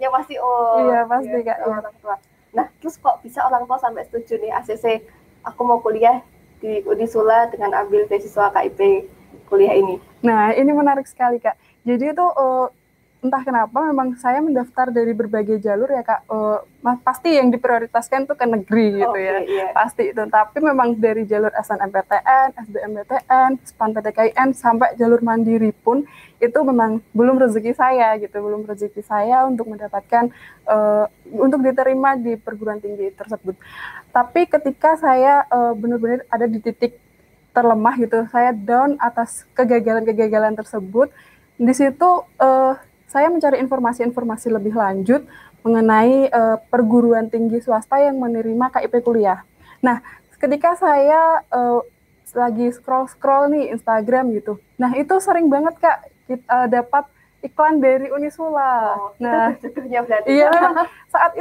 Ya pasti oh. Iya, pasti iya, Kak. Iya. orang tua. Nah, terus kok bisa orang tua sampai setuju nih ACC aku mau kuliah di Unisula dengan ambil beasiswa KIP kuliah ini? Nah, ini menarik sekali, Kak. Jadi itu uh, entah kenapa memang saya mendaftar dari berbagai jalur ya kak. Uh, pasti yang diprioritaskan tuh ke negeri gitu okay, ya iya. pasti itu. Tapi memang dari jalur SNMPTN, SBMPTN, SPAN PTKIN sampai jalur mandiri pun itu memang belum rezeki saya gitu. Belum rezeki saya untuk mendapatkan uh, untuk diterima di perguruan tinggi tersebut. Tapi ketika saya uh, benar-benar ada di titik terlemah gitu saya down atas kegagalan-kegagalan tersebut di situ uh, saya mencari informasi-informasi lebih lanjut mengenai uh, perguruan tinggi swasta yang menerima KIP kuliah. Nah, ketika saya uh, lagi scroll-scroll nih Instagram gitu, nah itu sering banget kak kita uh, dapat iklan dari Unisula. Oh, nah, itu berarti. Iya, saat